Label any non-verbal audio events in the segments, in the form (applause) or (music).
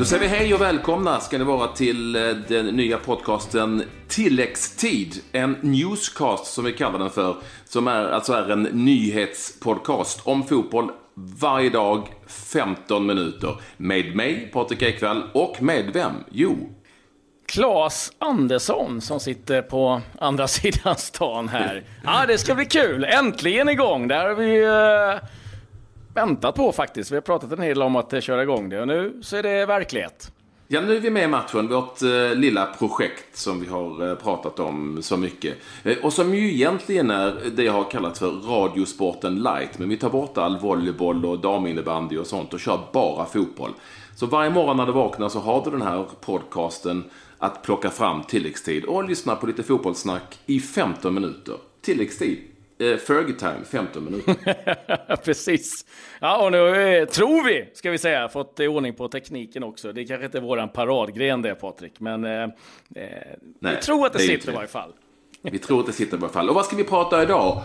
Då säger vi hej och välkomna ska ni vara till eh, den nya podcasten Tilläggstid. En newscast som vi kallar den för. Som är, alltså är en nyhetspodcast om fotboll varje dag 15 minuter. Med mig, Patrik Ekwall, och med vem? Jo, Claes Andersson som sitter på andra (laughs) sidan stan här. Ja, det ska bli kul. Äntligen igång. Där har vi uh, väntat på faktiskt. Vi har pratat en hel del om att eh, köra igång det och nu så är det verklighet. Ja, nu är vi med i matchen. Vårt eh, lilla projekt som vi har eh, pratat om så mycket. Eh, och som ju egentligen är det jag har kallat för Radiosporten light. Men vi tar bort all volleyboll och daminnebandy och sånt och kör bara fotboll. Så varje morgon när du vaknar så har du den här podcasten att plocka fram tilläggstid och lyssna på lite fotbollssnack i 15 minuter. Tilläggstid. Eh, Fergie time, 15 minuter. (laughs) Precis. Ja, och nu eh, tror vi, ska vi säga, fått ordning på tekniken också. Det är kanske inte är våran paradgren det, Patrik, men eh, eh Nej, vi tror att det, det sitter i varje fall. Vi tror att det sitter i varje fall. Och vad ska vi prata idag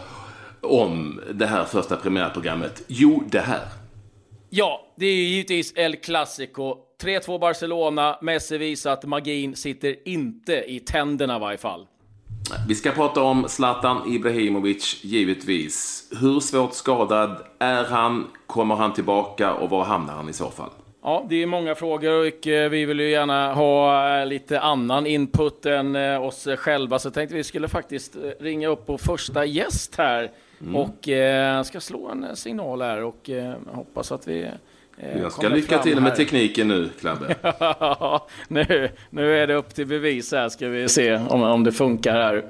om det här första premiärprogrammet? Jo, det här. Ja, det är ju givetvis El Clasico. 3-2 Barcelona. Messi visar att magin sitter inte i tänderna i varje fall. Vi ska prata om Zlatan Ibrahimovic, givetvis. Hur svårt skadad är han? Kommer han tillbaka och var hamnar han i så fall? Ja, det är många frågor och eh, vi vill ju gärna ha eh, lite annan input än eh, oss själva. Så jag tänkte vi skulle faktiskt ringa upp vår första gäst här mm. och ska slå en signal här och hoppas att vi jag ska lycka till med tekniken nu, Klabbe. (laughs) nu, nu är det upp till bevis här, ska vi se om, om det funkar här.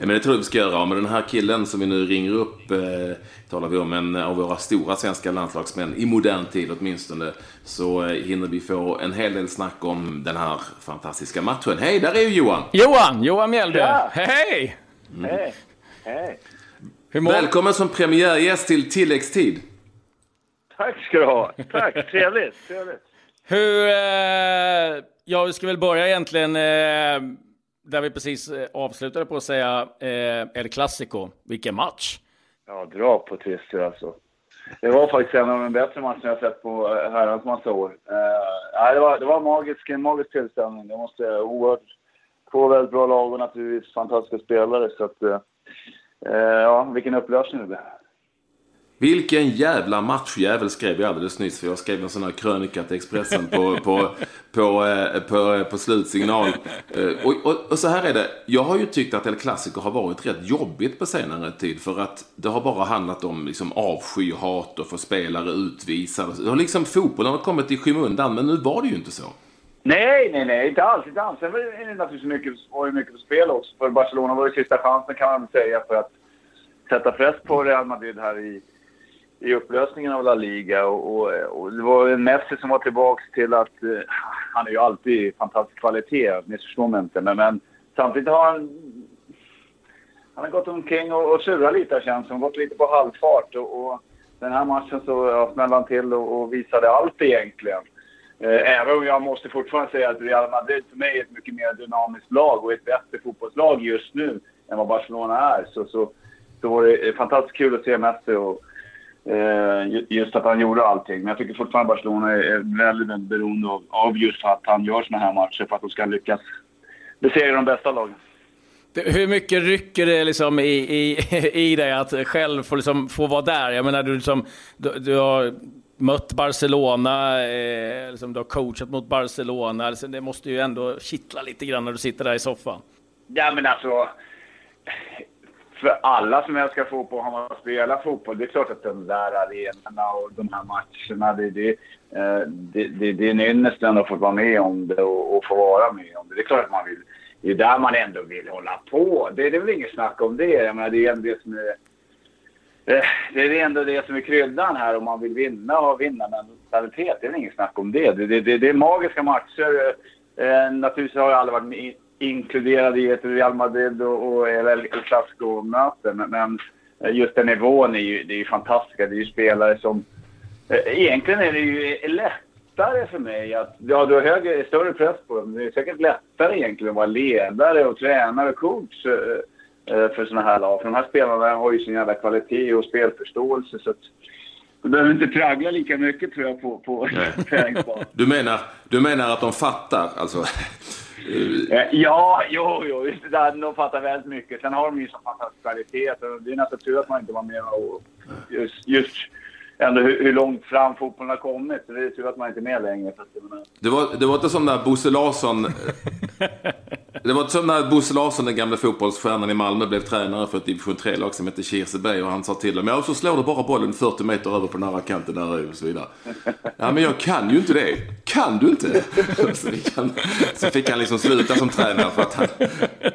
Ja, men det tror jag vi ska göra. Med den här killen som vi nu ringer upp eh, talar vi om en av våra stora svenska landslagsmän, i modern tid åtminstone, så eh, hinner vi få en hel del snack om den här fantastiska matchen. Hej, där är ju Johan! Johan! Johan Mjällby! Ja. Hej! Mm. Hej! Hej! Välkommen som premiärgäst till tilläggstid. Tack ska du ha. Tack, trevligt. trevligt. Hur, eh, ja, vi ska väl börja egentligen eh, där vi precis eh, avslutade på att säga eh, El Clasico. Vilken match! Ja, dra på twister alltså. Det var faktiskt en av de bättre matcherna jag sett på eh, herrans massa år. Eh, det var, det var magisk, en magisk tillställning. Det måste jag oerhört. Två väldigt bra lag och naturligtvis fantastiska spelare. Så att, eh, eh ja, vilken upplösning det blev. Vilken jävla matchjävel skrev jag alldeles nyss. För jag skrev en sån här krönika till Expressen på, på, på, eh, på, eh, på slutsignal. Eh, och, och, och, så här är det. Jag har ju tyckt att El Clasico har varit rätt jobbigt på senare tid. För att det har bara handlat om liksom avsky, hat och få spelare utvisade. Det har liksom fotbollen har kommit i skymundan. Men nu var det ju inte så. Nej, nej, nej. Inte alls. Inte alls. Sen var det naturligtvis mycket, var det mycket på spel också. För Barcelona var det sista chansen kan man säga för att sätta press på Real Madrid här i i upplösningen av La Liga. Och, och, och det var Messi som var tillbaka till att... Eh, han är ju alltid fantastisk kvalitet, missförstå mig inte. Men, men, samtidigt har han... Han har gått omkring och, och surat lite känns som. Gått lite på halvfart. Och, och den här matchen så ja, smällde han till och, och visade allt egentligen. Eh, även om jag måste fortfarande säga att Real Madrid för mig är ett mycket mer dynamiskt lag och ett bättre fotbollslag just nu än vad Barcelona är. Så, så, så var det fantastiskt kul att se Messi och, just att han gjorde allting. Men jag tycker fortfarande Barcelona är väldigt, väldigt beroende av, av just att han gör såna här matcher för att de ska lyckas besegra de bästa lagen. Hur mycket rycker det liksom i, i, (laughs) i dig att själv få, liksom, få vara där? Jag menar, du, liksom, du, du har mött Barcelona, eh, liksom, du har coachat mot Barcelona. Alltså, det måste ju ändå kittla lite grann när du sitter där i soffan. Ja, men alltså för alla som älskar fotboll har man spelat fotboll. Det är klart att de där arenorna och de här matcherna, det, det, eh, det, det, det är en ynnest att få vara med om det och, och, få vara med om det. Det är klart att man vill. Det är där man ändå vill hålla på. Det, det är väl inget snack om det. Jag menar, det är ändå det som är... Eh, det är ändå det som är kryddan här om man vill vinna och vinna mentalitet. Det är väl inget snack om det. Det, det, det, det är magiska matcher. Eh, naturligtvis har jag aldrig varit med inkluderad i ett Real Madrid och, och El Clasico-möte. Men, men, just den nivån är ju, det är ju fantastiska. Det är ju spelare som... Eh, egentligen är det ju lättare för mig att... Ja, du har högre, större press på dem. Det är säkert lättare egentligen att vara ledare och tränare och coach eh, eh, för sådana här lag. För de här spelarna har ju sin jävla kvalitet och spelförståelse. Så att, Du behöver inte traggla lika mycket tror jag på, på (laughs) träningsbanan. Du menar, du menar att de fattar alltså? Eh, ja, jo, jo. De fattar väldigt mycket. Sen har de ju så fantastisk kvalitet. Det är nästan tur att man inte var med och just, just ändå hur, hur, långt fram fotbollen har kommit. Så det är tur att man inte är med längre. Det var, det var inte som när Bosse Larsson... (laughs) det var inte som när Bosse Larsson, den gamla fotbollsstjärnan i Malmö, blev tränare för ett division 3-lag som hette Kirseberg. Och han sa till dem, ja så slår du bara bollen 40 meter över på nära kanten där och så vidare. (laughs) Ja men jag kan ju inte det. Kan du inte? (laughs) så, fick han, så fick han liksom sluta som tränare för att han,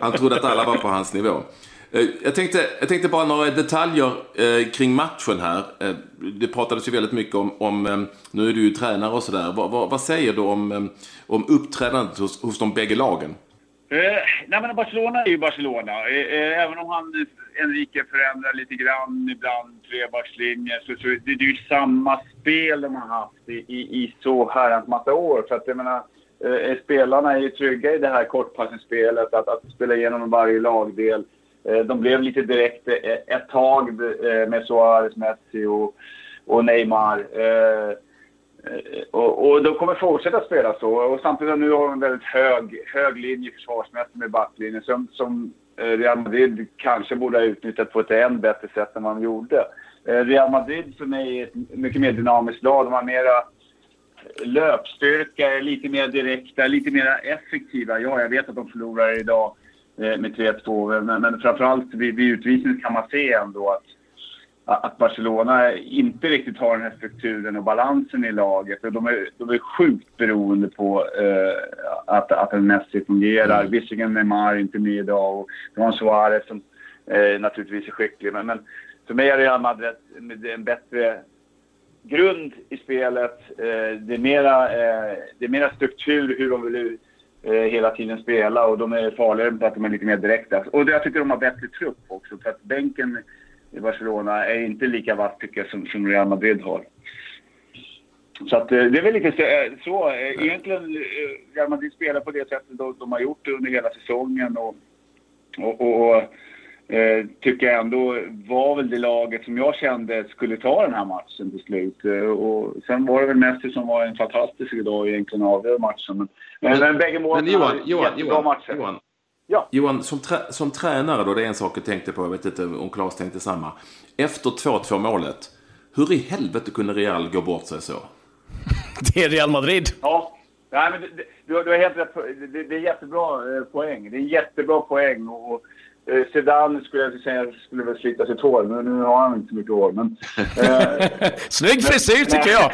han trodde att alla var på hans nivå. Eh, jag tänkte, jag tänkte bara några detaljer eh, kring matchen här. Eh, det pratades ju väldigt mycket om, om eh, nu är du ju tränare och sådär. Vad, va, vad, säger du om, eh, om uppträdandet hos, hos de bägge lagen? Eh, nej men Barcelona är ju Barcelona. Eh, även om han, Enrique förändrar lite grann ibland trebackslinjen så, så det, det är ju samma spel de har haft i, i, i så herrans massa år. För att jag menar, eh, spelarna är ju trygga i det här kortpassningsspelet, att, att spela igenom varje lagdel. Eh, de blev lite direkt eh, ett tag eh, med Suarez, Messi och, och Neymar. Och, och de kommer fortsätta spela så. Och samtidigt nu har de en väldigt hög, hög linje försvarsmässigt med backlinjen som, som Real Madrid kanske borde ha utnyttjat på ett än bättre sätt än vad de gjorde. Real Madrid för mig är ett mycket mer dynamiskt lag. De har mera löpstyrka, är lite mer direkta, lite mer effektiva. Ja, jag vet att de förlorar idag med 3-2. Men, men framförallt vid, vid utvisningen kan man se ändå att, att Barcelona inte riktigt har den här strukturen och balansen i laget. De är, de är sjukt beroende på eh, att, att en Messi fungerar. Mm. Visserligen Neymar inte med idag och de har Suarez som eh, naturligtvis är skicklig. Men, men för mig är Real Madrid en bättre grund i spelet. Eh, det, är mera, eh, det är mera struktur hur de vill eh, hela tiden spela och de är farligare för att de är lite mer direkta. Och jag tycker de har bättre trupp också för att bänken i Barcelona är inte lika vass tycker jag som, som Real Madrid har. Så att, eh, det är väl lite eh, så. Eh, egentligen, Real Madrid spelar på det sättet de, de har gjort under hela säsongen. Och, och, och eh, tycker jag ändå var väl det laget som jag kände skulle ta den här matchen till slut. Eh, och sen var det väl Messi som var en fantastisk idag egentligen avgör matchen. Men, men, men bägge målen men Johan, Johan, Johan, matcher. Johan, ja. Johan som, trä, som tränare då, det är en sak jag tänkte på, jag vet inte om Claes tänkte samma. Efter 2-2 målet, hur i helvete kunde Real gå bort sig så? (laughs) Det är Real Madrid. Ja, Nej, men det, det, du, du har helt rätt. Det, det är jättebra eh, poäng. Det är en jättebra poäng. Och, Eh, Zidane skulle jag säga skulle väl slita sitt hår, men nu har han inte så mycket hår. Men, eh, (laughs) Snygg frisyr tycker jag!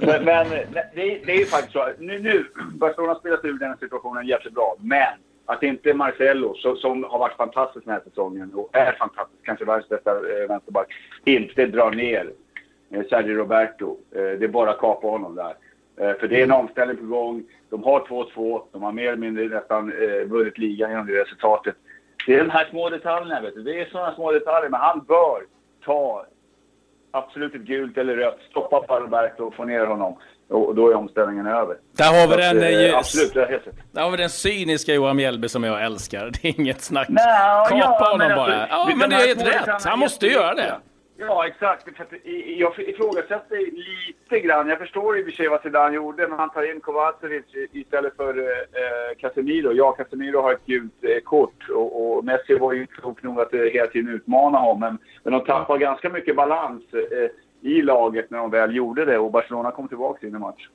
men, men det, det, är ju faktiskt så. Nu, nu Barcelona spelar ur den situationen jättebra, men att inte Marcelo, så, som har varit fantastisk den här säsongen och är fantastisk, kanske världens bästa eh, vänsterback, inte drar ner eh, Sergio Roberto. Eh, det är bara att kapa honom där. Eh, för det är en omställning på gång. De har 2-2. De har mer eller mindre nästan eh, vunnit ligan genom det resultatet. Det är de här små detaljerna. Vet du. Det är sådana små detaljer. Men han bör ta absolut ett gult eller rött, stoppa Parroberto och få ner honom. Och då är omställningen över. Där har vi den, att, eh, absolut, Där har vi den cyniska Johan Mjällby som jag älskar. (laughs) Det är inget snack. No, Kapa ja, honom bara. Alltså, ja, men det är helt rätt. Han måste göra det. Ja, exakt. Jag ifrågasätter lite grann. Jag förstår i och för sig vad Zidane gjorde, men han tar in Kovacevic istället för eh, Casemiro. Ja, Casemiro har ett gult eh, kort och, och Messi var ju klok nog att eh, hela tiden utmana honom. Men, men de tappade ganska mycket balans eh, i laget när de väl gjorde det och Barcelona kom tillbaka in i matchen.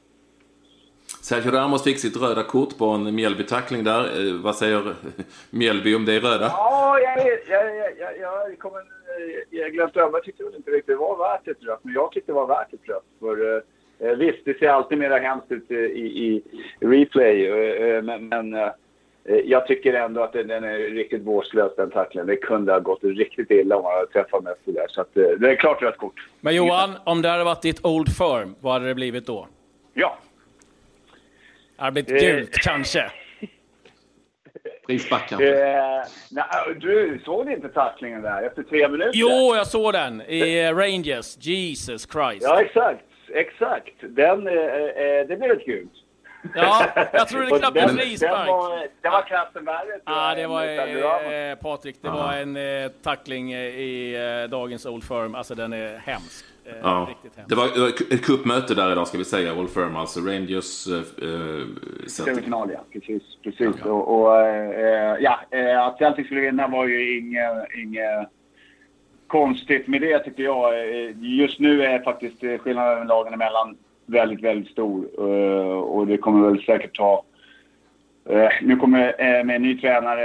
Sergio Ramos fick sitt röda kort på en Mjällby-tackling där. Eh, vad säger Mjällby om det röda? Ja, jag, jag, jag, jag, kommer, glömt över. Jag tyckte väl inte riktigt det var värt ett rött, men jag tyckte det var värt ett rött. För, eh, visst, det ser alltid mer hemskt ut i, i, i replay, eh, men, men eh, jag tycker ändå att den, den är riktigt vårdslös den tacklingen. Det kunde ha gått riktigt illa om man hade träffat Messi där. Så att, eh, det är klart rött kort. Men Johan, om det hade varit ditt Old Firm, vad hade det blivit då? Ja, det hade blivit gult, kanske. Frispark kanske? Eh, du såg inte tacklingen där efter tre minuter? Jo, jag såg den i Rangers. Jesus Christ. Ja, exakt. Exakt. Den, eh, eh, det blev ett gult. Ja, jag tror det (laughs) knappt en frispark. Den var, var klassen värre. Ja, det var eh, Patrik, det var en eh, tackling i eh, dagens Old Firm. Alltså den är hemsk. Eh, ja. Det var ett kuppmöte där idag ska vi säga, Old Firm, alltså Rangers... Eh, eh Semifinal ja, precis. precis. Ja. Och, och eh, ja, eh, att Celtic skulle vinna var ju inget, inget konstigt med det tycker jag. Just nu är faktiskt skillnaden lagen emellan väldigt, väldigt stor. Och det kommer väl säkert ta... Nu kommer med en ny tränare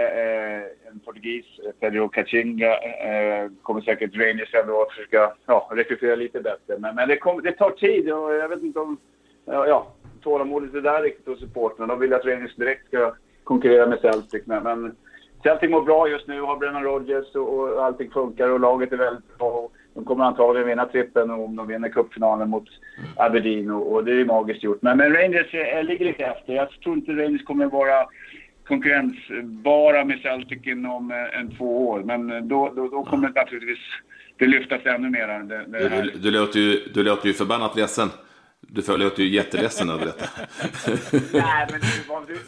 en portugis, eh, Pedro Cachinga, eh, kommer säkert Rangers ändå att försöka ja, rekrytera lite bättre. Men, men det, kom, det, tar tid och jag vet inte om ja, ja, tålamodet är där riktigt hos supportrarna. De vill att Rangers direkt ska konkurrera med Celtic. Men, men Celtic mår bra just nu, har Brennan Rodgers och, och allting funkar och laget är väldigt bra. De kommer antagligen vinna trippen om de vinner cupfinalen mot Aberdeen och, och, det är magiskt gjort. Men, men Rangers är, ligger lite efter. Jag tror inte Rangers kommer vara konkurrensbara med Celtic inom eh, en två år. Men eh, då, då, då kommer det naturligtvis det lyftas ännu mer. Det, det du, du, låter ju, du låter ju förbannat ledsen. Du låter ju jätteledsen över detta. (laughs) Nej, men du,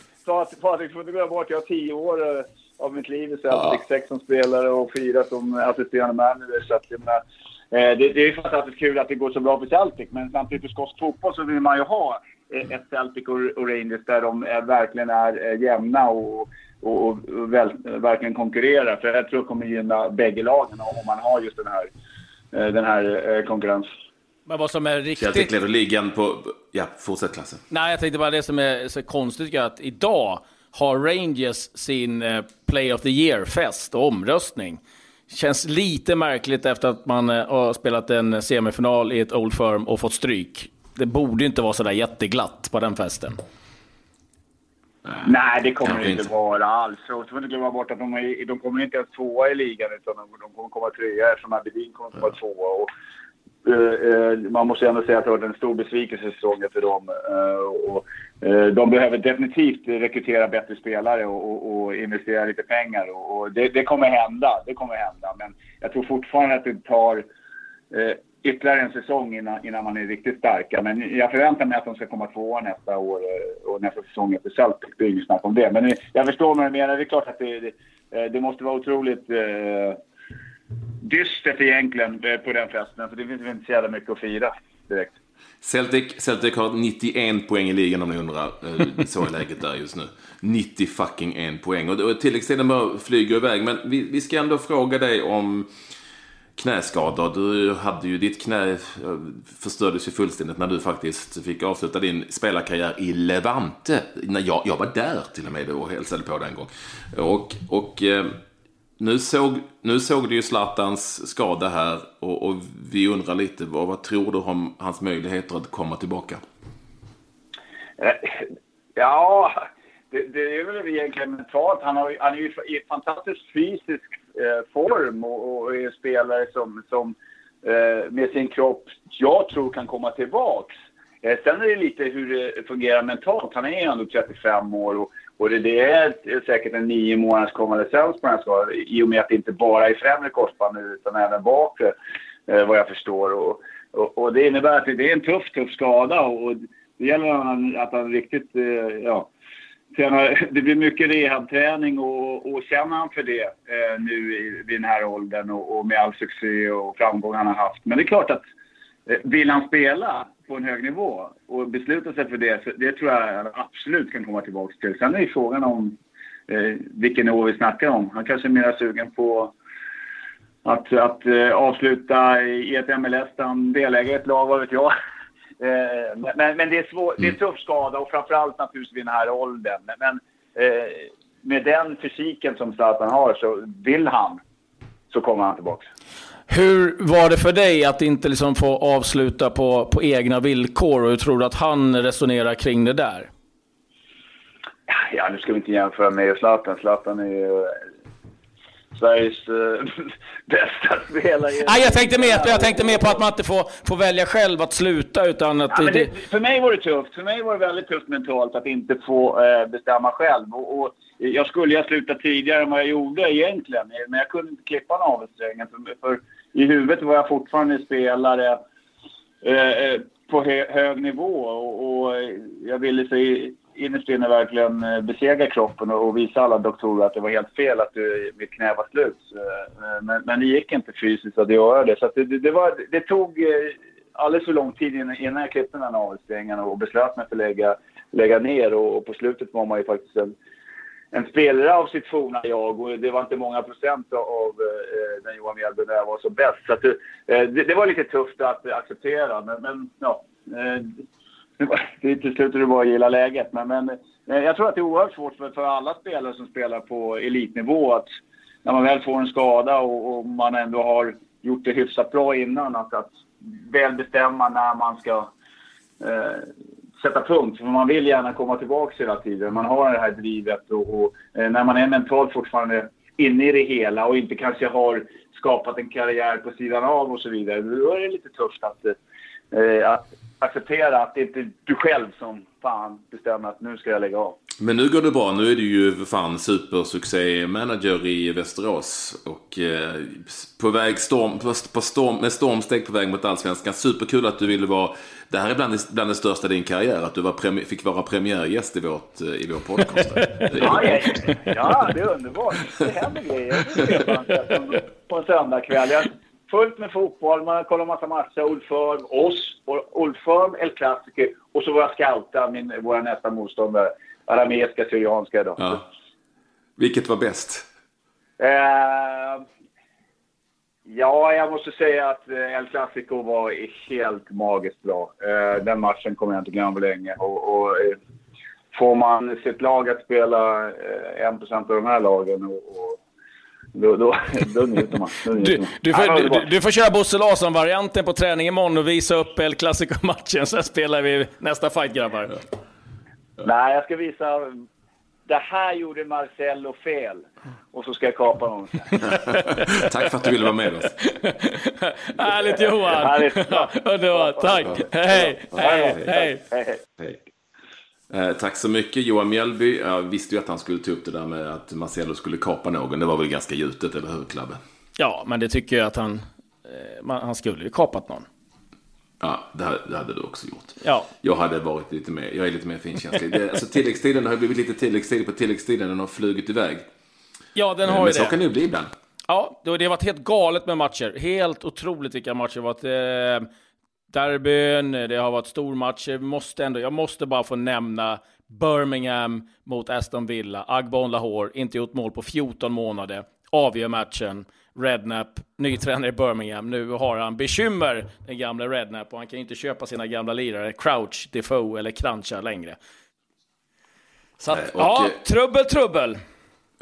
Patrik, du får inte glömma bort, jag har tio år eh, av mitt liv i Celtic. Ja. Sex som spelare och fyra som assisterande manager. Så att, jag menar, det, det är fantastiskt kul att det går så bra för Celtic, men samtidigt för skotsk fotboll så vill man ju ha ett Celtic och Rangers där de verkligen är eh, jämna och, och, och väl, verkligen konkurrerar. För jag tror det kommer gynna bägge lagen om man har just den här, eh, den här konkurrensen. Men vad som är riktigt... Celtic leder ligan på... Ja, fortsätt Klasse. Nej, jag tänkte bara det som är så konstigt är att idag har Rangers sin Play of the Year-fest och omröstning. Känns lite märkligt efter att man har spelat en semifinal i ett Old Firm och fått stryk det borde inte vara sådär jätteglatt på den festen. Nej, det kommer det inte vara alls. Och så får inte glömma bort att de, är, de kommer inte ens tvåa i ligan utan de, de kommer komma trea eftersom Aberdeen kommer komma tvåa. Och, uh, uh, man måste ändå säga att det har varit en stor besvikelse säsongen för dem. Uh, och, de behöver definitivt rekrytera bättre spelare och, och, och investera lite pengar. Och, det, det, kommer hända. Det kommer hända. Men jag tror fortfarande att det tar ytterligare en säsong innan, innan man är riktigt starka. Men jag förväntar mig att de ska komma tvåa nästa år eh, och nästa säsong efter Celtic. Det är inget snack om det. Men eh, jag förstår vad du menar. Det är klart att det, det, eh, det måste vara otroligt eh, dystert egentligen på den festen. För det finns väl inte så jävla mycket att fira direkt. Celtic, Celtic har 91 poäng i ligan om ni undrar. Så är läget där just nu. 90 fucking en poäng. Och tilläggstiden bara flyger iväg. Men vi, vi ska ändå fråga dig om knäskador. Du hade ju ditt knä eh, förstördes ju fullständigt när du faktiskt fick avsluta din spelarkarriär i Levante. När jag, jag var där till och med och hälsade på den gång. Och, och eh, nu, såg, nu såg du ju Zlatans skada här och, och vi undrar lite vad, vad tror du om hans möjligheter att komma tillbaka? Eh, ja, det, det är väl egentligen mentalt. Han, har, han är ju i fantastisk fysisk Eh, form och, och är en spelare som, som eh, med sin kropp, jag tror kan komma tillbaks. Eh, sen är det lite hur det fungerar mentalt. Han är ju ändå 35 år och, och det, det är säkert en nio månaders konvalescens på den här skadan i och med att det inte bara är främre korsbandet utan även bakre, eh, vad jag förstår. Och, och, och, det innebär att det är en tuff, tuff skada och det gäller att han, att han riktigt, eh, ja, (laughs) det blir mycket rehabträning och, och känner han för det eh, nu i, vid den här åldern och, och, med all succé och framgång han har haft. Men det är klart att eh, vill han spela på en hög nivå och besluta sig för det, så det tror jag absolut kan komma tillbaka till. Sen är ju frågan om eh, vilken nivå vi snackar om. Han kanske är mer sugen på att, att eh, avsluta i ett MLS där han deläger ett lag, vad vet jag. Eh, men, men det, är svår, det är en mm. tuff skada och framförallt naturligtvis vid den här åldern. Men, men eh, med den fysiken som Zlatan har så vill han så kommer han tillbaka. Hur var det för dig att inte liksom få avsluta på, på egna villkor och hur tror du att han resonerar kring det där? Ja, nu ska vi inte jämföra mig och Zlatan. Zlatan är ju Sveriges äh, (laughs) bästa spelare. Nej, jag tänkte, mer, jag tänkte mer på att man inte får, får välja själv att sluta utan att... Ja, det, för mig var det tufft. För mig var det väldigt tufft mentalt att inte få äh, bestämma själv. Och, och, jag skulle ha slutat tidigare än vad jag gjorde egentligen. Men jag kunde inte klippa navelsträngen. För, för i huvudet var jag fortfarande spelare eh, på hö, hög nivå. Och, och jag ville så innerst inne verkligen eh, besegra kroppen och, visa alla doktorer att det var helt fel att du, mitt knä var slut. Eh, men, men det gick inte fysiskt att göra det. Så det, det, var, det tog eh, alldeles för lång tid innan, innan jag klippte den här navelsträngen och beslöt mig för att lägga, lägga ner. Och, och, på slutet var man ju faktiskt en, en spelare av sitt forna jag och det var inte många procent av eh, den Johan Mjällby när jag var som bäst. Så att, eh, det, det, var lite tufft att acceptera. Men, men ja, eh, till slut är det bara att gilla läget. Men, men eh, jag tror att det är oerhört svårt för, för alla spelare som spelar på elitnivå att när man väl får en skada och, och man ändå har gjort det hyfsat bra innan att, att väl bestämma när man ska eh, sätta punkt. För man vill gärna komma tillbaka hela tiden. Man har det här drivet och, och eh, när man är mentalt fortfarande inne i det hela och inte kanske har skapat en karriär på sidan av och så vidare. Då är det lite tufft att, eh, att acceptera att det inte är du själv som fan bestämmer att nu ska jag lägga av. Men nu går det bra. Nu är du ju fan supersuccé-manager i Västerås. Och eh, på väg storm, på storm, med stormsteg på väg mot allsvenskan. Superkul att du ville vara... Det här är bland bland det största i din karriär. Att du var premi, fick vara premiärgäst i, vårt, i vår podcast. (laughs) ja, ja, ja, det är underbart. Det händer grejer. På en söndagkväll fullt med fotboll, man kollar massa matcher, Old Firm, oss, Old Firm, El Clasico och så våra scouter, min, våra nästa motståndare, arameiska, syrianska då. Ja. Vilket var bäst? Uh, ja, jag måste säga att eh, El Clasico var helt magiskt bra. Uh, den matchen kommer jag inte glömma länge. Och, och uh, får man sitt lag att spela en procent av de här lagen och, och då, då, (laughs) då njuter man. Då njuter du, du, får, du, du, får köra Bosse Larsson-varianten på träning imorgon och visa upp El Clasico-matchen. Sen spelar vi nästa fight, grabbar. Nej, jag ska visa. Det här gjorde Marcello fel. Och så ska jag kapa honom. (laughs) Tack för att du ville vara med oss. Härligt Johan! Härligt. Underbart. Tack. Hej. Hej. Hej. Hej. Eh, tack så mycket Johan Mjällby. Jag visste ju att han skulle ta upp det där med att Marcelo skulle kapa någon. Det var väl ganska gjutet, eller hur Klabbe? Ja, men det tycker jag att han... Eh, man, han skulle ju kapat någon. Ja, det, det hade du också gjort. Ja. Jag hade varit lite mer, jag är lite mer finkänslig. Det, alltså, tilläggstiden har blivit lite tilläggstid på tilläggstiden. Den har flugit iväg. Ja, den har men, ju men det. så kan det ju bli ibland. Ja, det har varit helt galet med matcher. Helt otroligt vilka matcher det varit. Eh, derbyn, det har varit stormatcher. Måste ändå, jag måste bara få nämna Birmingham mot Aston Villa. Agbon Lahore, inte gjort mål på 14 månader. Avgör matchen. Rednap, ny tränare i Birmingham. Nu har han bekymmer, den gamla Rednap, och han kan inte köpa sina gamla lirare Crouch, Defoe eller Krancha längre. Så att, och, ja, trubbel, trubbel.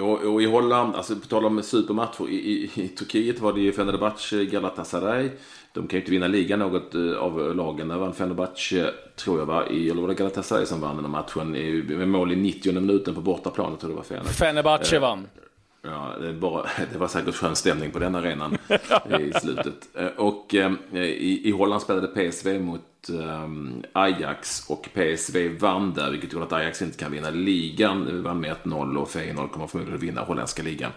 Och, och, i Holland, alltså på tal om supermatcher, i, i, i Turkiet var det ju Fenerbahce Galatasaray. De kan ju inte vinna ligan något eh, av lagen. Där vann Fenerbahce, tror jag var, i, eller var det Galatasaray som vann den här matchen med mål i 90 minuten på bortaplan. Jag tror det var Fenerbahce. Fenerbahce eh, vann. Ja, det, bara, (laughs) det var säkert skön stämning på den arenan (laughs) i slutet. Eh, och eh, i, i Holland spelade PSV mot eh, Ajax och PSV vann där, vilket gjorde att Ajax inte kan vinna ligan. Vi vann med 1-0 och Feyenoord kommer förmodligen vinna holländska ligan.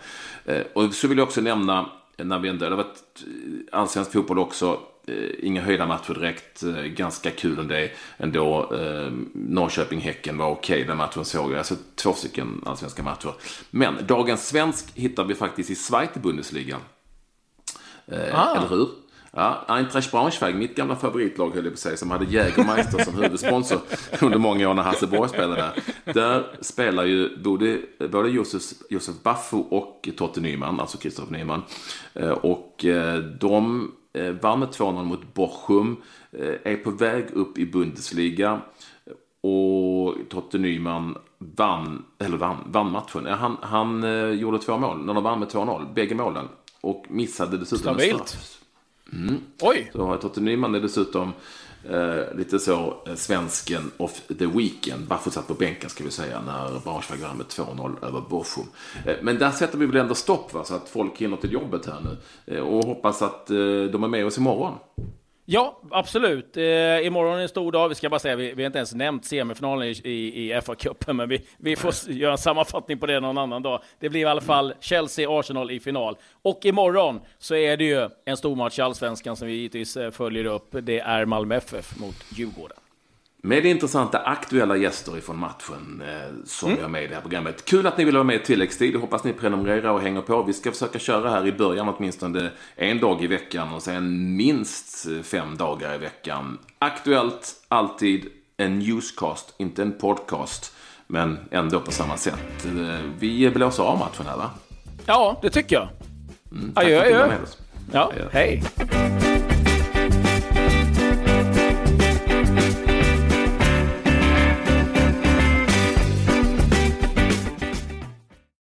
Och så vill jag också nämna, när vi ändå, det har varit allsvensk fotboll också, Eh, inga höjda matcher direkt. Eh, ganska kul ändå. ändå. Eh, Norrköping-Häcken var okej, okay, den matchen såg jag. Alltså två stycken allsvenska matcher. Men dagens svensk hittar vi faktiskt i Zweite Bundesliga. Ah. Eller hur? Ja, Eintracht Braunschweig, mitt gamla favoritlag höll jag på att säga, som hade Jägermeister som huvudsponsor under många år när Hasse Borg spelade där. Där spelar ju både, både Josef, Josef Baffo och Totte Nyman, alltså Kristoffer Nyman. Eh, och eh, de eh, vann med 2-0 mot Bochum, är på väg upp i Bundesliga och Totte Nyman vann, eller vann, vann matchen. Han, han gjorde två mål när de vann med 2-0, bägge målen. Och missade dessutom Stabilt. en straff. Mm. Oj! Så Totte Nyman är dessutom eh, lite så eh, svensken of the weekend. Baffo satt på bänken ska vi säga när Braunschweig vann med 2-0 över Bochum. Eh, men där sätter vi väl ändå stopp va, så att folk hinner till jobbet här nu. Eh, och hoppas att eh, de är med oss imorgon. Ja, absolut. Eh, imorgon är en stor dag. Vi ska bara säga, vi, vi har inte ens nämnt semifinalen i, i, i FA-cupen, men vi, vi får göra en sammanfattning på det någon annan dag. Det blir i alla fall Chelsea-Arsenal i final. Och imorgon så är det ju en stor match i Allsvenskan som vi givetvis eh, följer upp. Det är Malmö FF mot Djurgården. Med intressanta aktuella gäster ifrån matchen eh, som mm. har med i det här programmet. Kul att ni vill vara med i tilläggstid. Hoppas ni prenumererar och hänger på. Vi ska försöka köra här i början åtminstone en dag i veckan och sen minst fem dagar i veckan. Aktuellt, alltid en newscast, inte en podcast. Men ändå på samma sätt. Eh, vi blåser av matchen här va? Ja, det tycker jag. Mm, tack adjö, adjö. Ja, hej.